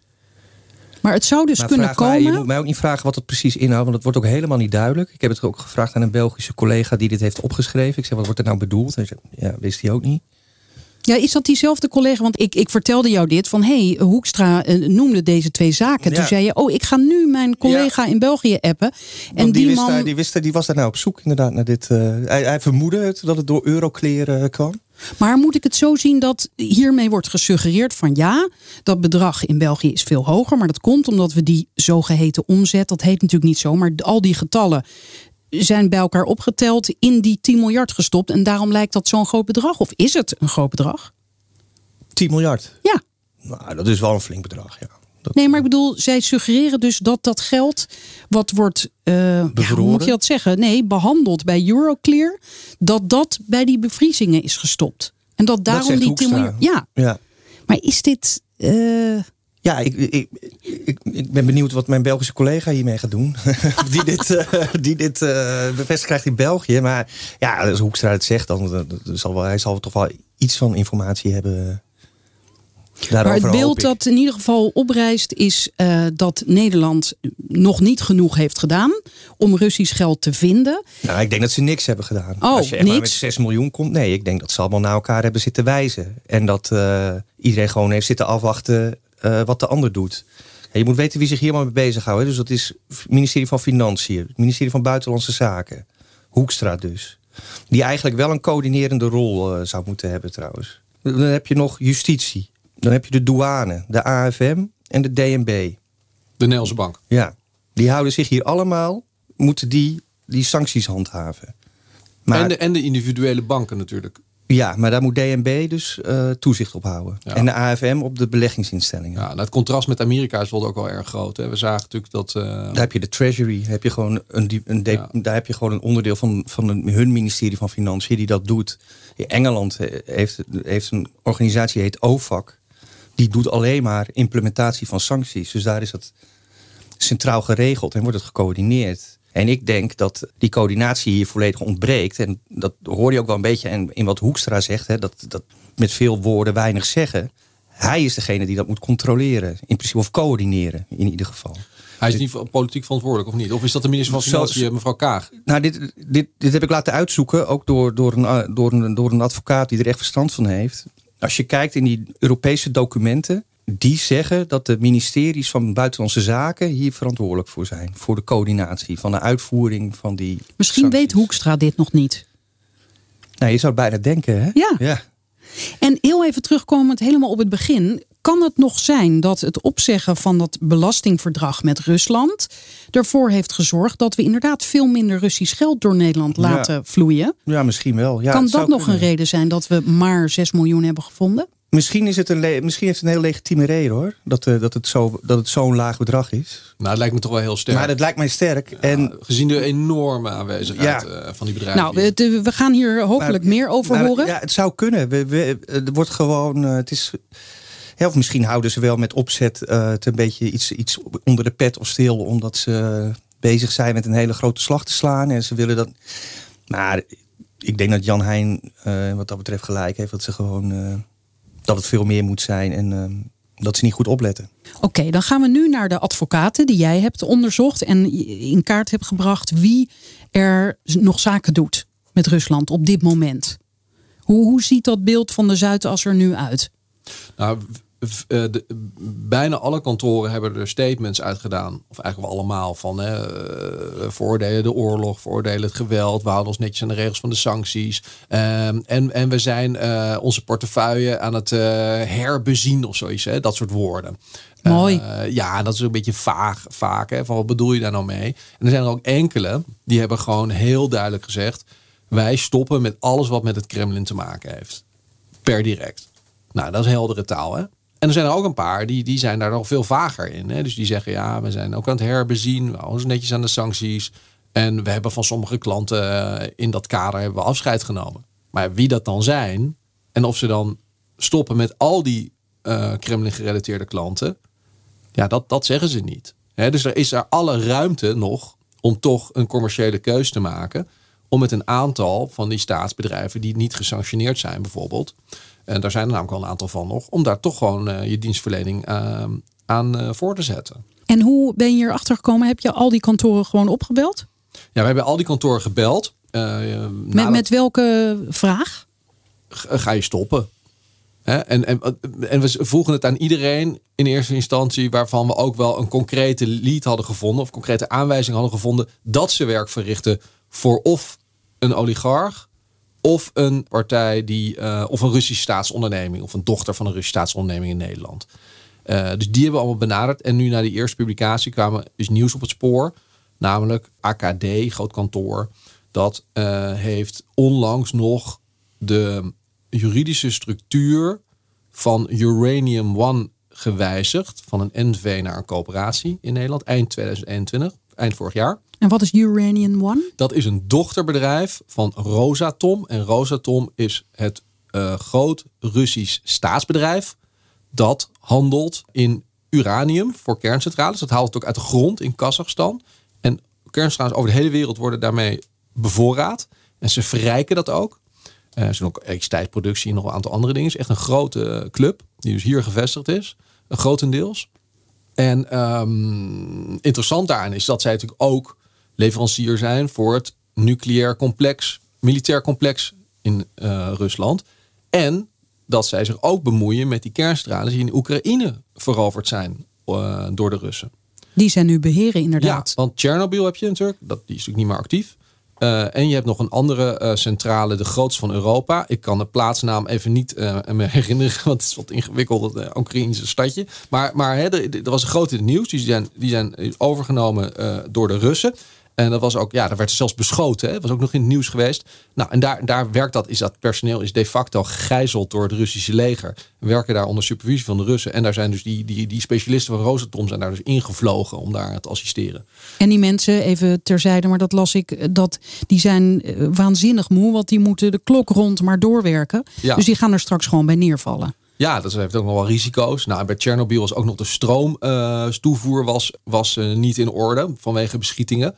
Speaker 1: Maar het zou dus maar kunnen komen.
Speaker 3: Mij, je moet mij ook niet vragen wat het precies inhoudt, want dat wordt ook helemaal niet duidelijk. Ik heb het ook gevraagd aan een Belgische collega die dit heeft opgeschreven. Ik zei, wat wordt er nou bedoeld? Hij zei, ja, wist hij ook niet.
Speaker 1: Ja, is dat diezelfde collega? Want ik, ik vertelde jou dit van hey, Hoekstra eh, noemde deze twee zaken.
Speaker 3: Ja.
Speaker 1: Toen zei je, oh, ik ga nu mijn collega in België appen. En
Speaker 3: Want
Speaker 1: die,
Speaker 3: die, wist
Speaker 1: man.
Speaker 3: daar, die, wist, daar- die was daar nou op zoek inderdaad naar dit. eh, hij, hij vermoedde het dat het door Euroclear eh, kwam.
Speaker 1: Maar moet ik het zo zien dat hiermee wordt gesuggereerd van ja, dat bedrag in België is veel hoger. Maar dat komt omdat we die zogeheten omzet, dat heet natuurlijk niet zo, maar al die getallen zijn bij elkaar opgeteld in die 10 miljard gestopt. En daarom lijkt dat zo'n groot bedrag. Of is het een groot bedrag?
Speaker 3: 10 miljard.
Speaker 1: Ja.
Speaker 3: Nou, dat is wel een flink bedrag, ja. Dat,
Speaker 1: Nee, maar ik bedoel, zij suggereren dus dat dat geld wat wordt, eh, ja, hoe moet je dat zeggen? Nee, behandeld bij Euroclear, dat dat bij die bevriezingen is gestopt. En dat daarom die 10
Speaker 3: Hoekstra.
Speaker 1: miljard. Ja,
Speaker 3: ja.
Speaker 1: maar is dit. eh,
Speaker 3: Ja, ik, ik, ik, ik ben benieuwd wat mijn Belgische collega hiermee gaat doen. die dit, eh, die dit eh, bevestigd krijgt in België. Maar ja, als Hoekstra het zegt, dan eh, zal wel, hij zal toch wel iets van informatie hebben. Daarover
Speaker 1: Maar het beeld dat in ieder geval oprijst is eh, dat Nederland nog niet genoeg heeft gedaan om Russisch geld te vinden.
Speaker 3: Nou, ik denk dat ze niks hebben gedaan.
Speaker 1: Oh,
Speaker 3: Als je echt maar
Speaker 1: niks?
Speaker 3: met 6 miljoen komt. Nee, ik denk dat ze allemaal naar elkaar hebben zitten wijzen. En dat eh, iedereen gewoon heeft zitten afwachten eh, wat de ander doet. En je moet weten wie zich hier allemaal mee bezighoudt. hè. Dus dat is het ministerie van Financiën, het ministerie van Buitenlandse Zaken. Hoekstra dus. Die eigenlijk wel een coördinerende rol eh, zou moeten hebben trouwens. Dan heb je nog justitie. Dan heb je de douane, de AFM en de DNB.
Speaker 4: De Nederlandse bank.
Speaker 3: Ja, die houden zich hier allemaal, moeten die, die sancties handhaven. Maar,
Speaker 4: En, de, en de individuele banken natuurlijk.
Speaker 3: Ja, maar daar moet DNB dus eh, toezicht op houden.
Speaker 4: Ja.
Speaker 3: En de AFM op de beleggingsinstellingen.
Speaker 4: Ja, nou, het contrast met Amerika is wel ook wel erg groot. Hè. We zagen natuurlijk dat... eh,
Speaker 3: Daar heb je de Treasury, daar heb je gewoon een, een,
Speaker 4: Ja.
Speaker 3: daar heb je gewoon een onderdeel van, van een- hun ministerie van Financiën die dat doet. In Engeland eh, heeft, heeft een organisatie die heet OFAC. Die doet alleen maar implementatie van sancties. Dus daar is het centraal geregeld en wordt het gecoördineerd. En ik denk dat die coördinatie hier volledig ontbreekt. En dat hoor je ook wel een beetje in, wat Hoekstra zegt. Hè, dat, dat met veel woorden weinig zeggen. Hij is degene die dat moet controleren. In principe of coördineren in ieder geval.
Speaker 4: hij is niet politiek verantwoordelijk of niet? Of is dat de minister van Financiën, mevrouw Kaag?
Speaker 3: Nou, dit, dit, dit heb ik laten uitzoeken, ook door, door, een, eh, door, een, door een advocaat die er echt verstand van heeft. Als je kijkt in die Europese documenten, die zeggen dat de ministeries van Buitenlandse Zaken hier verantwoordelijk voor zijn. Voor de coördinatie van de uitvoering van die.
Speaker 1: Misschien
Speaker 3: sancties.
Speaker 1: weet Hoekstra dit nog niet.
Speaker 3: Nou, je zou het bijna denken, hè?
Speaker 1: Ja.
Speaker 3: ja.
Speaker 1: En heel even terugkomend helemaal op het begin. Kan het nog zijn dat het opzeggen van dat belastingverdrag met Rusland ervoor heeft gezorgd dat we inderdaad veel minder Russisch geld door Nederland
Speaker 3: Ja.
Speaker 1: laten vloeien?
Speaker 3: Ja, misschien wel. Ja,
Speaker 1: kan dat nog een reden zijn dat we maar 6 miljoen hebben gevonden?
Speaker 3: Misschien, is het een misschien heeft het een heel legitieme reden hoor. Dat, eh, dat het zo- dat het zo'n laag bedrag is.
Speaker 4: Nou, het lijkt me toch wel heel sterk.
Speaker 3: Maar dat lijkt mij sterk. en
Speaker 4: Gezien de enorme aanwezigheid
Speaker 3: Ja.
Speaker 4: eh, van die bedrijven.
Speaker 1: Nou, we, we gaan hier hopelijk
Speaker 3: Maar-
Speaker 1: meer over
Speaker 3: maar,
Speaker 1: horen.
Speaker 3: Ja, het zou kunnen. We, we, er wordt gewoon. eh, het is, ja, of misschien houden ze wel met opzet eh, het een beetje iets, iets onder de pet of stil, omdat ze bezig zijn met een hele grote slag te slaan. En ze willen dat. Maar ik denk dat Jan Heijn eh, wat dat betreft gelijk heeft. Dat ze gewoon. Dat het veel meer moet zijn en eh, dat ze niet goed opletten.
Speaker 1: Oké, dan gaan we nu naar de advocaten die jij hebt onderzocht en in kaart hebt gebracht wie er nog zaken doet met Rusland op dit moment. Hoe, hoe ziet dat beeld van de Zuidas er nu uit?
Speaker 4: Nou, de- bijna alle kantoren hebben er statements uitgedaan. Of eigenlijk wel allemaal van hè, eh, veroordelen de oorlog, veroordelen het geweld. We houden ons netjes aan de regels van de sancties. Ehm, en, en we zijn eh, onze portefeuille aan het eh, herbezien of zoiets. Hè, dat soort woorden.
Speaker 1: Mooi.
Speaker 4: Eh, ja, dat is een beetje vaag, vaak. Hè, van wat bedoel je daar nou mee? En er zijn er ook enkele die hebben gewoon heel duidelijk gezegd... wij stoppen met alles wat met het Kremlin te maken heeft. Per direct. Nou, dat is heldere taal, hè? En er zijn er ook een paar die, die zijn daar nog veel vager in. Hè? Dus die zeggen, ja, we zijn ook aan het herbezien. We houden ons netjes aan de sancties. En we hebben van sommige klanten eh, in dat kader hebben we afscheid genomen. Maar wie dat dan zijn en of ze dan stoppen met al die eh Kremlin-gerelateerde klanten... Ja, dat, dat zeggen ze niet. Dus er is er alle ruimte nog om toch een commerciële keus te maken. Om met een aantal van die staatsbedrijven die niet gesanctioneerd zijn bijvoorbeeld. En daar zijn er namelijk al een aantal van nog. Om daar toch gewoon eh, je dienstverlening eh, aan eh, voor te zetten.
Speaker 1: En hoe ben je erachter gekomen? Heb je al die kantoren gewoon opgebeld?
Speaker 4: Ja, we hebben al die kantoren gebeld. Eh,
Speaker 1: Met,
Speaker 4: nadat-
Speaker 1: met welke vraag?
Speaker 4: Ga je stoppen? Hè? En, en, en we vroegen het aan iedereen in eerste instantie, waarvan we ook wel een concrete lead hadden gevonden, of concrete aanwijzing hadden gevonden, dat ze werk verrichten voor of een oligarch, of een partij die, eh, of een Russische staatsonderneming, of een dochter van een Russische staatsonderneming in Nederland. Eh, dus die hebben we allemaal benaderd. En nu na die eerste publicatie kwamen is nieuws op het spoor. Namelijk AKD, groot kantoor. Dat eh, heeft onlangs nog de juridische structuur van Uranium One gewijzigd. Van een NV naar een coöperatie in Nederland. Eind 2021, eind vorig jaar.
Speaker 1: En wat is Uranium One?
Speaker 4: Dat is een dochterbedrijf van Rosatom. En Rosatom is het uh, groot Russisch staatsbedrijf dat handelt in uranium voor kerncentrales. Dat haalt het ook uit de grond in Kazachstan. En kerncentrales over de hele wereld worden daarmee bevoorraad. En ze verrijken dat ook. Uh, er zijn ook elektriciteitsproductie en nog een aantal andere dingen. Het is echt een grote club die dus hier gevestigd is. Grotendeels. En um, interessant daarin is dat zij natuurlijk ook leverancier zijn voor het nucleair complex, militair complex in uh, Rusland. En dat zij zich ook bemoeien met die kerncentrales die in Oekraïne veroverd zijn uh, door de Russen.
Speaker 1: Die zijn nu beheren inderdaad.
Speaker 4: Ja, want Tsjernobyl heb je natuurlijk, dat, die is natuurlijk niet meer actief. Uh, en je hebt nog een andere uh, centrale, de grootste van Europa. Ik kan de plaatsnaam even niet uh, me herinneren, want het is wat ingewikkeld, het Oekraïnse stadje. Maar, maar hè, er, er, was een groot in het nieuws. Die zijn, die zijn overgenomen door de Russen. En dat was ook, ja, daar werd zelfs beschoten. Hè? Dat was ook nog in het nieuws geweest. Nou, en daar, daar werkt dat, is dat personeel is de facto gegijzeld door het Russische leger. Werken daar onder supervisie van de Russen. En daar zijn dus die, die, die specialisten van Rosatom zijn daar dus ingevlogen om daar te assisteren.
Speaker 1: En die mensen, even terzijde, maar dat las ik, dat die zijn eh, waanzinnig moe, want die moeten de klok rond maar doorwerken. Ja. Dus die gaan er straks gewoon bij neervallen.
Speaker 4: Ja, dat heeft ook nog wel risico's. Nou, bij Tsjernobyl was ook nog de stroomtoevoer uh, was, was uh, niet in orde vanwege beschietingen.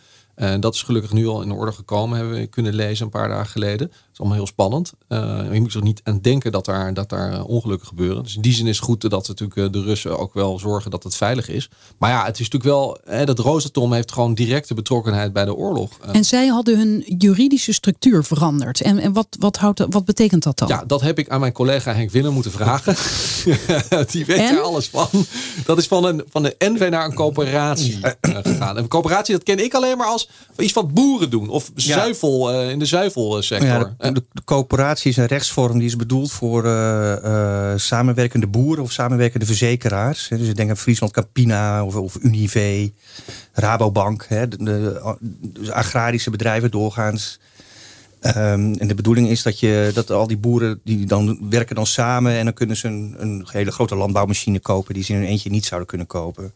Speaker 4: Dat is gelukkig nu al in orde gekomen, hebben we kunnen lezen een paar dagen geleden. Het is allemaal heel spannend. Uh, je moet er niet aan denken dat daar, dat daar uh, ongelukken gebeuren. Dus in die zin is het goed dat natuurlijk uh, de Russen ook wel zorgen dat het veilig is. Maar ja, het is natuurlijk wel, hè, dat Rosatom heeft gewoon directe betrokkenheid bij de oorlog.
Speaker 1: En zij hadden hun juridische structuur veranderd. En, en wat, wat, houdt, wat betekent dat dan?
Speaker 4: Ja, dat heb ik aan mijn collega Henk Willem moeten vragen. Die weet er alles van. Dat is van een, van de NV naar een coöperatie gegaan. En een coöperatie, dat ken ik alleen maar als iets wat boeren doen. Of zuivel uh, in de zuivelsector. Ja,
Speaker 3: de, de, coöperatie is een rechtsvorm die is bedoeld voor uh, uh, samenwerkende boeren of samenwerkende verzekeraars. Dus ik denk aan Friesland Campina of, of Unive, Rabobank. Hè, de, de, agrarische bedrijven doorgaans. Um, en de bedoeling is dat, je, dat al die boeren die dan werken dan samen en dan kunnen ze een, een hele grote landbouwmachine kopen die ze in hun eentje niet zouden kunnen kopen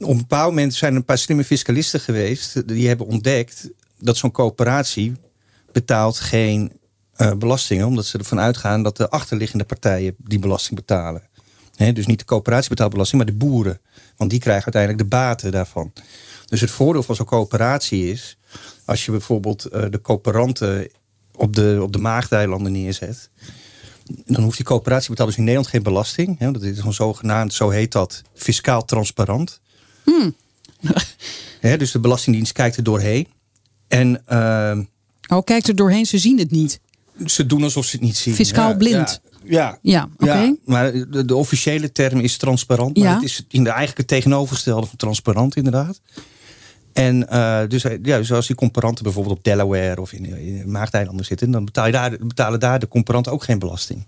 Speaker 3: op een bepaald moment zijn er een paar slimme fiscalisten geweest. Die hebben ontdekt dat zo'n coöperatie betaalt geen uh, belastingen. Omdat ze ervan uitgaan dat de achterliggende partijen die belasting betalen. He, dus niet de coöperatie betaalt belasting, maar de boeren. Want die krijgen uiteindelijk de baten daarvan. Dus het voordeel van zo'n coöperatie is... als je bijvoorbeeld uh, de coöperanten op de, op de Maagdeilanden neerzet... dan hoeft die coöperatie betaalt dus in Nederland geen belasting. Dat is gewoon zogenaamd, zo heet dat, fiscaal transparant. Hmm. dus de Belastingdienst kijkt er doorheen. En, uh,
Speaker 1: oh, kijkt er doorheen, ze zien het niet.
Speaker 3: Ze doen alsof ze het niet zien.
Speaker 1: Fiscaal blind.
Speaker 3: Ja, ja, ja, ja maar de, de, officiële term is transparant. Maar het is in de eigenlijk tegenovergestelde van transparant, inderdaad. En uh, dus, ja, zoals die comparanten bijvoorbeeld op Delaware of in, in Maagdeilanden zitten, dan betaal je daar, betalen daar de comparanten ook geen belasting.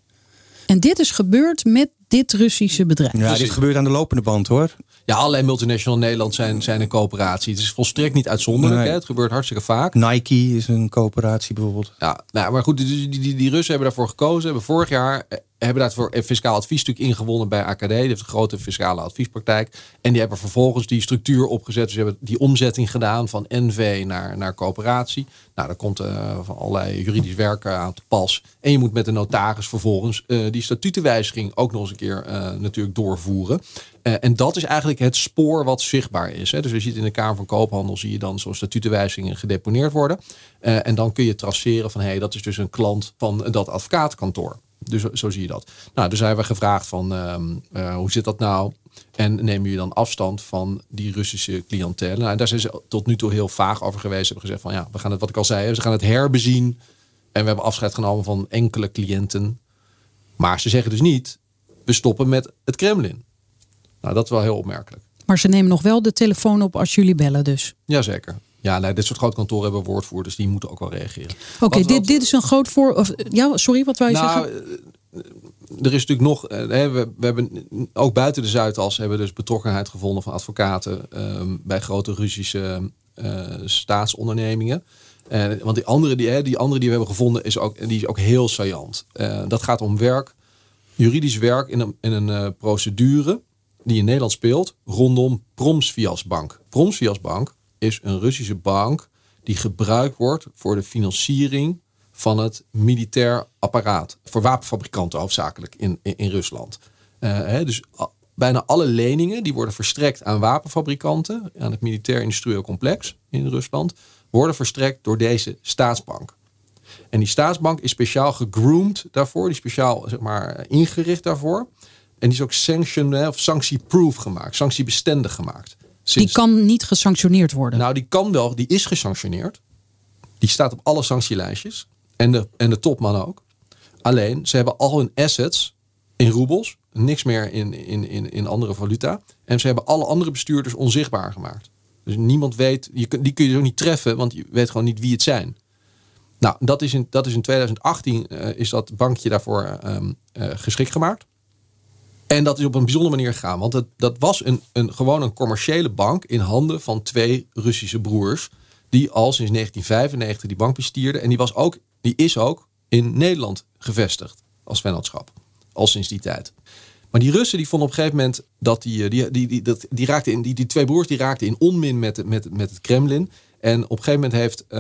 Speaker 1: En dit is gebeurd met dit Russische bedrijf.
Speaker 3: Ja, dit gebeurt aan de lopende band hoor.
Speaker 4: Ja, allerlei multinational in Nederland zijn, zijn een coöperatie. Het is volstrekt niet uitzonderlijk. Hè? Het gebeurt hartstikke vaak.
Speaker 3: Nike is een coöperatie bijvoorbeeld.
Speaker 4: Ja, nou, maar goed, die, die, die, die Russen hebben daarvoor gekozen. Hebben vorig jaar eh, hebben daarvoor een fiscaal adviesstuk ingewonnen bij AKD. Die heeft een grote fiscale adviespraktijk. En die hebben vervolgens die structuur opgezet. Dus ze hebben die omzetting gedaan van NV naar, naar coöperatie. Nou, daar komt uh, van allerlei juridisch werken aan te pas. En je moet met de notaris vervolgens uh, die statutenwijziging ook nog eens een keer uh, natuurlijk doorvoeren. en dat is eigenlijk het spoor wat zichtbaar is. Hè. Dus je ziet in de Kamer van Koophandel zie je dan zo'n statutenwijzigingen gedeponeerd worden. en dan kun je traceren van hé, hey, dat is dus een klant van dat advocaatkantoor. Dus zo zie je dat. Nou, dus hebben we gevraagd van uh, hoe zit dat nou? En nemen jullie dan afstand van die Russische cliëntelen? Nou, daar zijn ze tot nu toe heel vaag over geweest. Ze hebben gezegd van ja, we gaan het, wat ik al zei, we gaan het herbezien. En we hebben afscheid genomen van enkele cliënten. Maar ze zeggen dus niet, we stoppen met het Kremlin. Nou, dat is wel heel opmerkelijk.
Speaker 1: Maar ze nemen nog wel de telefoon op als jullie bellen dus.
Speaker 4: Jazeker. Ja, nee, dit soort grote kantoren hebben woordvoerders, die moeten ook wel reageren.
Speaker 1: Oké, dit, dit is een groot voor... Of, ja, sorry, wat je
Speaker 4: Nou,
Speaker 1: zeggen?
Speaker 4: eh, er is natuurlijk nog, eh, hè, we, we hebben ook buiten de Zuidas hebben we dus betrokkenheid gevonden van advocaten ehm, bij grote Russische eh, staatsondernemingen. En, want die andere die, hè, die andere die we hebben gevonden is ook, die is ook heel saillant. Dat gaat om werk, juridisch werk in een, in een eh, procedure die in Nederland speelt rondom Promsvias Bank. Promsvias Bank is een Russische bank die gebruikt wordt voor de financiering van het militair apparaat. Voor wapenfabrikanten hoofdzakelijk in, in, Rusland. Eh, hè, dus bijna alle leningen die worden verstrekt aan wapenfabrikanten, aan het militair-industrieel complex in Rusland, worden verstrekt door deze staatsbank. En die staatsbank is speciaal gegroomd daarvoor, die is speciaal zeg maar, ingericht daarvoor. En die is ook sanction, of sanctieproof gemaakt, sanctiebestendig gemaakt.
Speaker 1: Die kan niet gesanctioneerd worden.
Speaker 4: nou, die kan wel, die is gesanctioneerd. Die staat op alle sanctielijstjes. En de, en de topman ook. Alleen, ze hebben al hun assets in roebels. Niks meer in, in, in, in andere valuta. En ze hebben alle andere bestuurders onzichtbaar gemaakt. Dus niemand weet, je, die kun je ook niet treffen, want je weet gewoon niet wie het zijn. Nou, dat is in, dat is in 2018 eh, is dat bankje daarvoor ehm, eh, geschikt gemaakt. En dat is op een bijzondere manier gegaan. Want het, dat was een, een, gewoon een commerciële bank in handen van twee Russische broers. Die al sinds 1995 die bank bestierden. En die, was ook, die is ook in Nederland gevestigd als vennootschap. Al sinds die tijd. Maar die Russen die vonden op een gegeven moment dat die, eh, die, die, die, dat, die, raakten in, die, die twee broers die raakten in onmin met, met, met het Kremlin. En op een gegeven moment heeft eh,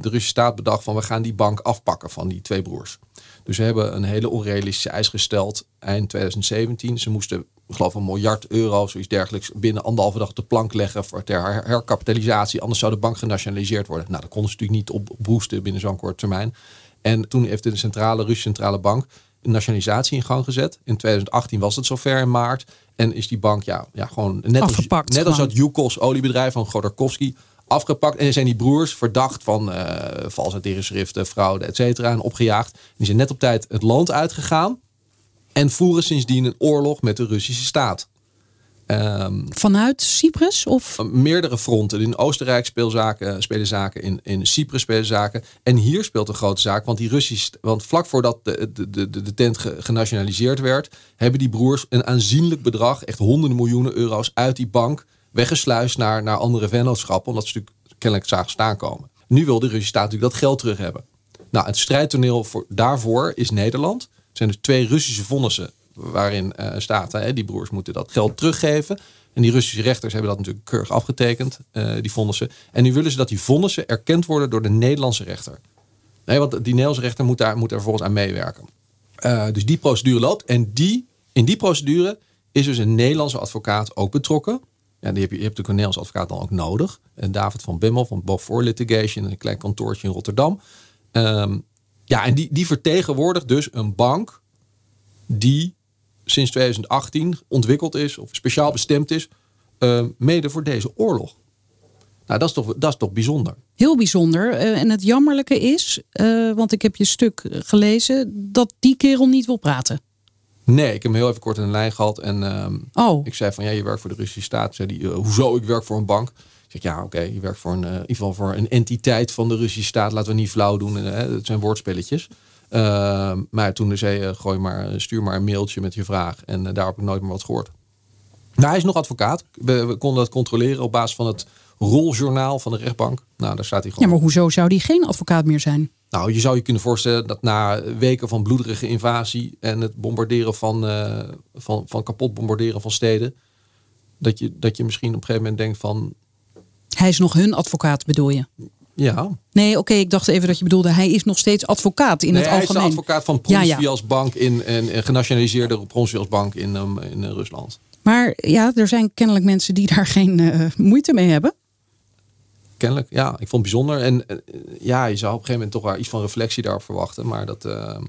Speaker 4: de Russische staat bedacht van we gaan die bank afpakken van die twee broers. Dus ze hebben een hele onrealistische eis gesteld eind 2017. Ze moesten, ik geloof een miljard euro, zoiets dergelijks, binnen anderhalve dag op de plank leggen voor ter her- herkapitalisatie. Anders zou de bank genationaliseerd worden. Nou, dat konden ze natuurlijk niet op boosten binnen zo'n korte termijn. En toen heeft de centrale Russische centrale bank een nationalisatie in gang gezet. In 2018 was het zover in maart. En is die bank ja, ja, gewoon net als, net als dat Yukos oliebedrijf van Godorkovsky afgepakt. En zijn die broers verdacht van eh valse tegenschriften, fraude, et cetera. En opgejaagd. Die zijn net op tijd het land uitgegaan. En voeren sindsdien een oorlog met de Russische staat. Ehm,
Speaker 1: Vanuit Cyprus? Of
Speaker 4: meerdere fronten. In Oostenrijk speelzaken, spelen zaken, in, in Cyprus spelen zaken. En hier speelt een grote zaak, want die Russische, want vlak voordat de, de, de, de tent ge- genationaliseerd werd, hebben die broers een aanzienlijk bedrag, echt honderden miljoenen euro's, uit die bank weggesluist naar, naar andere vennootschappen, omdat ze natuurlijk kennelijk zagen staan komen. Nu wil de Russische staat natuurlijk dat geld terug hebben. Nou, het strijdtoneel voor, daarvoor is Nederland. Er zijn dus twee Russische vonnissen waarin eh, staat, hè, die broers moeten dat geld teruggeven. En die Russische rechters hebben dat natuurlijk keurig afgetekend, eh, die vonnissen. En nu willen ze dat die vonnissen erkend worden door de Nederlandse rechter. Nee, want die Nederlandse rechter moet daar, moet daar vervolgens aan meewerken. Eh, dus die procedure loopt. En die, in die procedure is dus een Nederlandse advocaat ook betrokken. Ja, die heb je, je hebt een Nederlandse advocaat dan ook nodig. En David van Bimmel van Beaufort Litigation, een klein kantoortje in Rotterdam. Ehm, ja, en die, die vertegenwoordigt dus een bank die sinds 2018 ontwikkeld is of speciaal bestemd is, eh, mede voor deze oorlog. Nou, dat is toch, dat is toch bijzonder.
Speaker 1: heel bijzonder. Eh, en het jammerlijke is, eh, want ik heb je stuk gelezen, dat die kerel niet wil praten.
Speaker 4: Nee, ik heb hem heel even kort in de lijn gehad. En ehm,
Speaker 1: Oh,
Speaker 4: ik zei van, ja, je werkt voor de Russische staat. Zei die, eh, hoezo, ik werk voor een bank. Ik zeg, ja, oké, je werkt voor een, eh, in ieder geval voor een entiteit van de Russische staat. Laten we niet flauw doen. Eh, het zijn woordspelletjes. Ehm, maar toen zei gooi maar, stuur maar een mailtje met je vraag. En eh, daar heb ik nooit meer wat gehoord. Nou, hij is nog advocaat. We, we konden dat controleren op basis van het roljournaal van de rechtbank. Nou, daar staat hij
Speaker 1: ja,
Speaker 4: gewoon.
Speaker 1: maar hoezo zou die geen advocaat meer zijn?
Speaker 4: Nou, je zou je kunnen voorstellen dat na weken van bloederige invasie en het bombarderen van, eh, van, van kapot bombarderen van steden, dat je, dat je misschien op een gegeven moment denkt van,
Speaker 1: Hij is nog hun advocaat, bedoel je?
Speaker 4: ja,
Speaker 1: Nee, oké, ik dacht even dat je bedoelde, hij is nog steeds advocaat in
Speaker 4: nee,
Speaker 1: het
Speaker 4: hij is de
Speaker 1: algemeen.
Speaker 4: advocaat van
Speaker 1: Ja, ja.
Speaker 4: In en, en genationaliseerde Bank in, um, in eh, Rusland.
Speaker 1: Maar ja, er zijn kennelijk mensen die daar geen eh, moeite mee hebben.
Speaker 4: Kennelijk, ja, ik vond het bijzonder. En eh, ja, je zou op een gegeven moment toch wel iets van reflectie daarop verwachten, maar dat eh,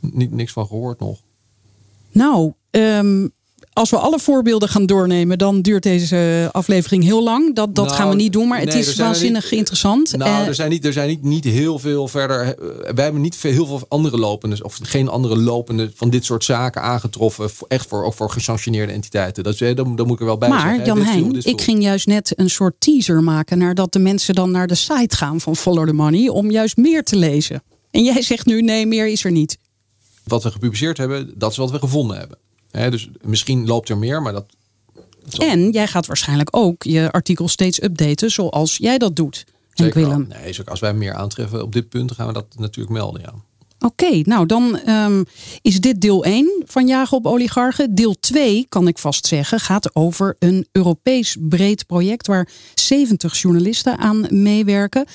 Speaker 4: niet niks van gehoord nog.
Speaker 1: Nou, ehm, Als we alle voorbeelden gaan doornemen, dan duurt deze aflevering heel lang. Dat, dat
Speaker 4: Nou,
Speaker 1: gaan we niet doen, maar het
Speaker 4: nee,
Speaker 1: is waanzinnig
Speaker 4: niet-
Speaker 1: interessant.
Speaker 4: Nou,
Speaker 1: Eh,
Speaker 4: er zijn niet, er zijn niet, niet heel veel verder. eh, Wij hebben niet veel, heel veel andere lopende, of geen andere lopende van dit soort zaken aangetroffen. Echt voor, ook voor gesanctioneerde entiteiten. Dat, eh, dat, dat moet ik er wel bij zeggen.
Speaker 1: maar
Speaker 4: hè.
Speaker 1: Jan Heijn,
Speaker 4: viel.
Speaker 1: ik ging juist net een soort teaser maken naar dat de mensen dan naar de site gaan van Follow the Money om juist meer te lezen. En jij zegt nu nee, meer is er niet.
Speaker 4: Wat we gepubliceerd hebben, dat is wat we gevonden hebben. Dus misschien loopt er meer, maar dat.
Speaker 1: En jij gaat waarschijnlijk ook je artikel steeds updaten zoals jij dat doet, Henk. Willem.
Speaker 4: Nee, dus ook als wij meer aantreffen op dit punt, gaan we dat natuurlijk melden. Ja.
Speaker 1: Oké, nou dan ehm, is dit deel 1 van Jagen op oligarchen. Deel 2, kan ik vast zeggen, gaat over een Europees breed project waar 70 journalisten aan meewerken.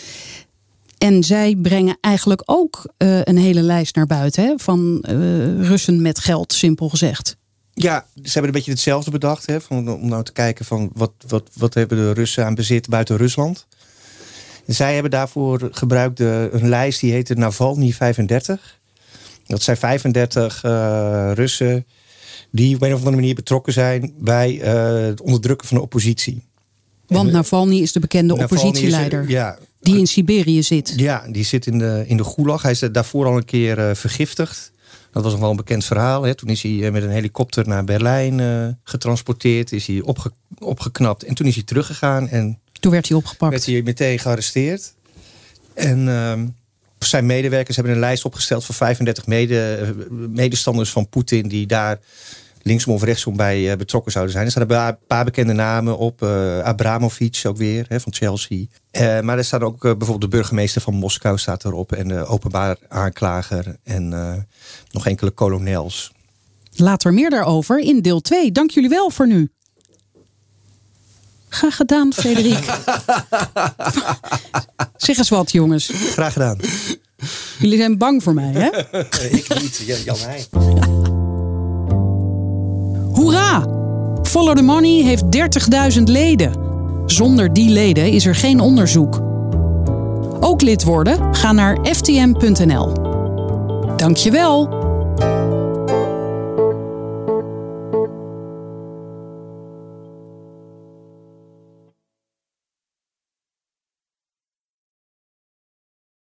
Speaker 1: En zij brengen eigenlijk ook eh, een hele lijst naar buiten hè, van eh, Russen met geld, simpel gezegd.
Speaker 3: Ja, ze hebben een beetje hetzelfde bedacht. Hè, van, om nou te kijken van wat, wat, wat hebben de Russen aan bezit buiten Rusland. Zij hebben daarvoor gebruikt de, een lijst die heette Navalny 35. Dat zijn 35 eh, Russen die op een of andere manier betrokken zijn bij eh, het onderdrukken van de oppositie.
Speaker 1: Want Navalny is de bekende
Speaker 3: Navalny
Speaker 1: oppositieleider
Speaker 3: ja,
Speaker 1: die in Siberië zit.
Speaker 3: ja, die zit in de, in de gulag. Hij is daarvoor al een keer eh, vergiftigd. Dat was nog wel een bekend verhaal. Hè. Toen is hij eh, met een helikopter naar Berlijn eh, getransporteerd. Is hij opge, opgeknapt. En toen is hij teruggegaan. En
Speaker 1: Toen werd hij opgepakt.
Speaker 3: werd hij meteen gearresteerd. En ehm, zijn medewerkers hebben een lijst opgesteld van 35 mede, eh, medestanders van Poetin. Die daar linksom of rechtsom bij eh, betrokken zouden zijn. Er staan een paar, bekende namen op. eh Abramovic ook weer, hè, van Chelsea. Eh, maar er staat ook bijvoorbeeld de burgemeester van Moskou staat erop. En de openbaar aanklager. En nog enkele kolonels.
Speaker 1: Later meer daarover in deel 2. Dank jullie wel voor nu. Graag gedaan, Frederik. zeg eens wat, jongens.
Speaker 3: Graag gedaan.
Speaker 1: Jullie zijn bang voor mij, hè?
Speaker 3: Ik niet, Jan Heijn.
Speaker 1: Hoera! Follow the Money heeft 30.000 leden. Zonder die leden is er geen onderzoek. Ook lid worden? Ga naar ftm.nl. Dankjewel.